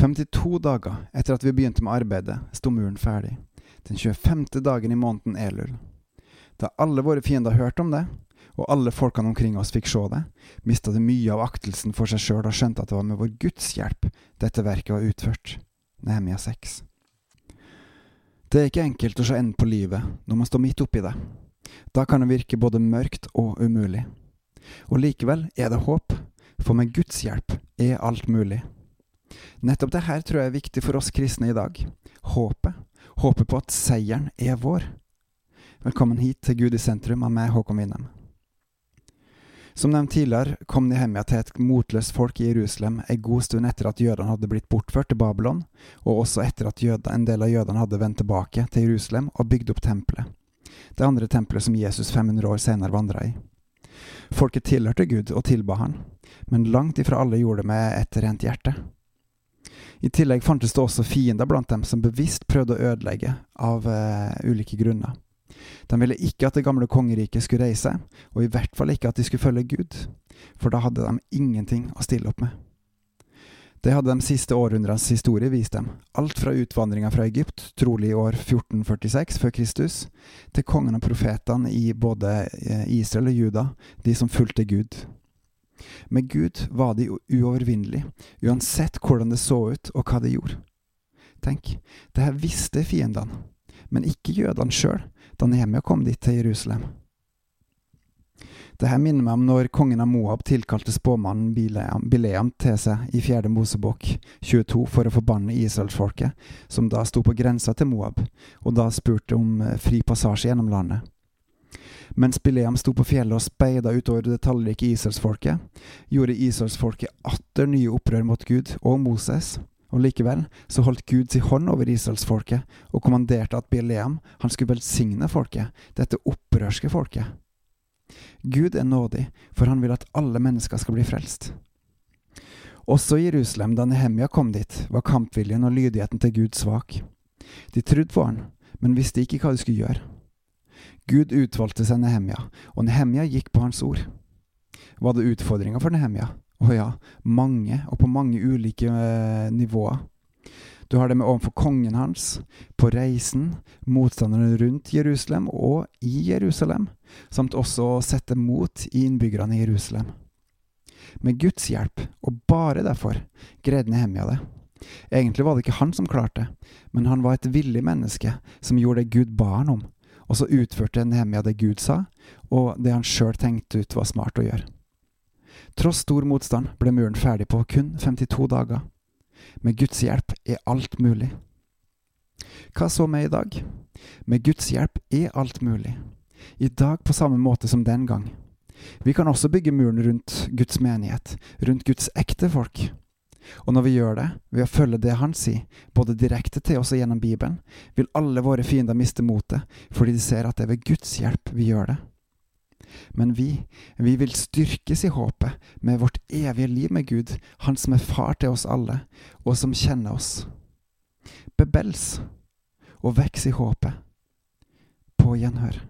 52 dager etter at vi begynte med arbeidet, sto muren ferdig, den 25. dagen i måneden Elul. Da alle våre fiender hørte om det, og alle folkene omkring oss fikk se det, mista de mye av aktelsen for seg sjøl og skjønte at det var med vår Guds hjelp dette verket var utført. Nehemia 6. Det er ikke enkelt å se enden på livet når man står midt oppi det. Da kan det virke både mørkt og umulig. Og likevel er det håp, for med Guds hjelp er alt mulig. Nettopp det her tror jeg er viktig for oss kristne i dag. Håpet. Håpet på at seieren er vår. Velkommen hit til Gud i sentrum av meg, Håkon Winnem. Som nevnt tidligere kom Nehemia til et motløst folk i Jerusalem en god stund etter at jødene hadde blitt bortført til Babylon, og også etter at jødene, en del av jødene hadde vendt tilbake til Jerusalem og bygd opp tempelet. Det andre tempelet som Jesus 500 år senere vandra i. Folket tilhørte Gud og tilba han, men langt ifra alle gjorde det med et rent hjerte. I tillegg fantes det også fiender blant dem som bevisst prøvde å ødelegge av uh, ulike grunner. De ville ikke at det gamle kongeriket skulle reise, og i hvert fall ikke at de skulle følge Gud, for da hadde de ingenting å stille opp med. Det hadde de siste århundrenes historie vist dem, alt fra utvandringa fra Egypt, trolig i år 1446 før Kristus, til kongene og profetene i både eh, Israel og Juda, de som fulgte Gud. Med Gud var de uovervinnelige, uansett hvordan det så ut og hva de gjorde. Tenk, det her visste fiendene, men ikke jødene sjøl, da Nehemia kom dit til Jerusalem. Det her minner meg om når kongen av Moab tilkalte spåmannen Bileam til seg i fjerde Mosebok 22 for å forbanne israelsfolket, som da sto på grensa til Moab, og da spurte om eh, fri passasje gjennom landet. Mens Bileam sto på fjellet og speida utover det tallrike israelsfolket, gjorde israelsfolket atter nye opprør mot Gud og Moses, og likevel så holdt Gud sin hånd over israelsfolket og kommanderte at Bileam han skulle velsigne folket, dette opprørske folket. Gud er nådig, for han vil at alle mennesker skal bli frelst. Også i Jerusalem, da Nehemia kom dit, var kampviljen og lydigheten til Gud svak. De trodde på han, men visste ikke hva de skulle gjøre. Gud utvalgte seg Nehemia, og Nehemia gikk på hans ord. Var det utfordringer for Nehemia? Å ja, mange, og på mange ulike uh, nivåer. Du har det med overfor kongen hans, på reisen, motstanderne rundt Jerusalem og i Jerusalem, samt også å sette mot i innbyggerne i Jerusalem. Med Guds hjelp, og bare derfor, greide Nehemia det. Egentlig var det ikke han som klarte, men han var et villig menneske som gjorde det Gud ba han om, og så utførte Nehemia det Gud sa, og det han sjøl tenkte ut var smart å gjøre. Tross stor motstand ble muren ferdig på kun 52 dager. Med Guds hjelp er alt mulig. Hva så med i dag? Med Guds hjelp er alt mulig. I dag på samme måte som den gang. Vi kan også bygge muren rundt Guds menighet, rundt Guds ekte folk. Og når vi gjør det, ved å følge det han sier, både direkte til oss og gjennom Bibelen, vil alle våre fiender miste motet, fordi de ser at det er ved Guds hjelp vi gjør det. Men vi, vi vil styrkes i håpet med vårt evige liv med Gud, Han som er far til oss alle, og som kjenner oss. Bebels og veks i håpet. På gjenhør.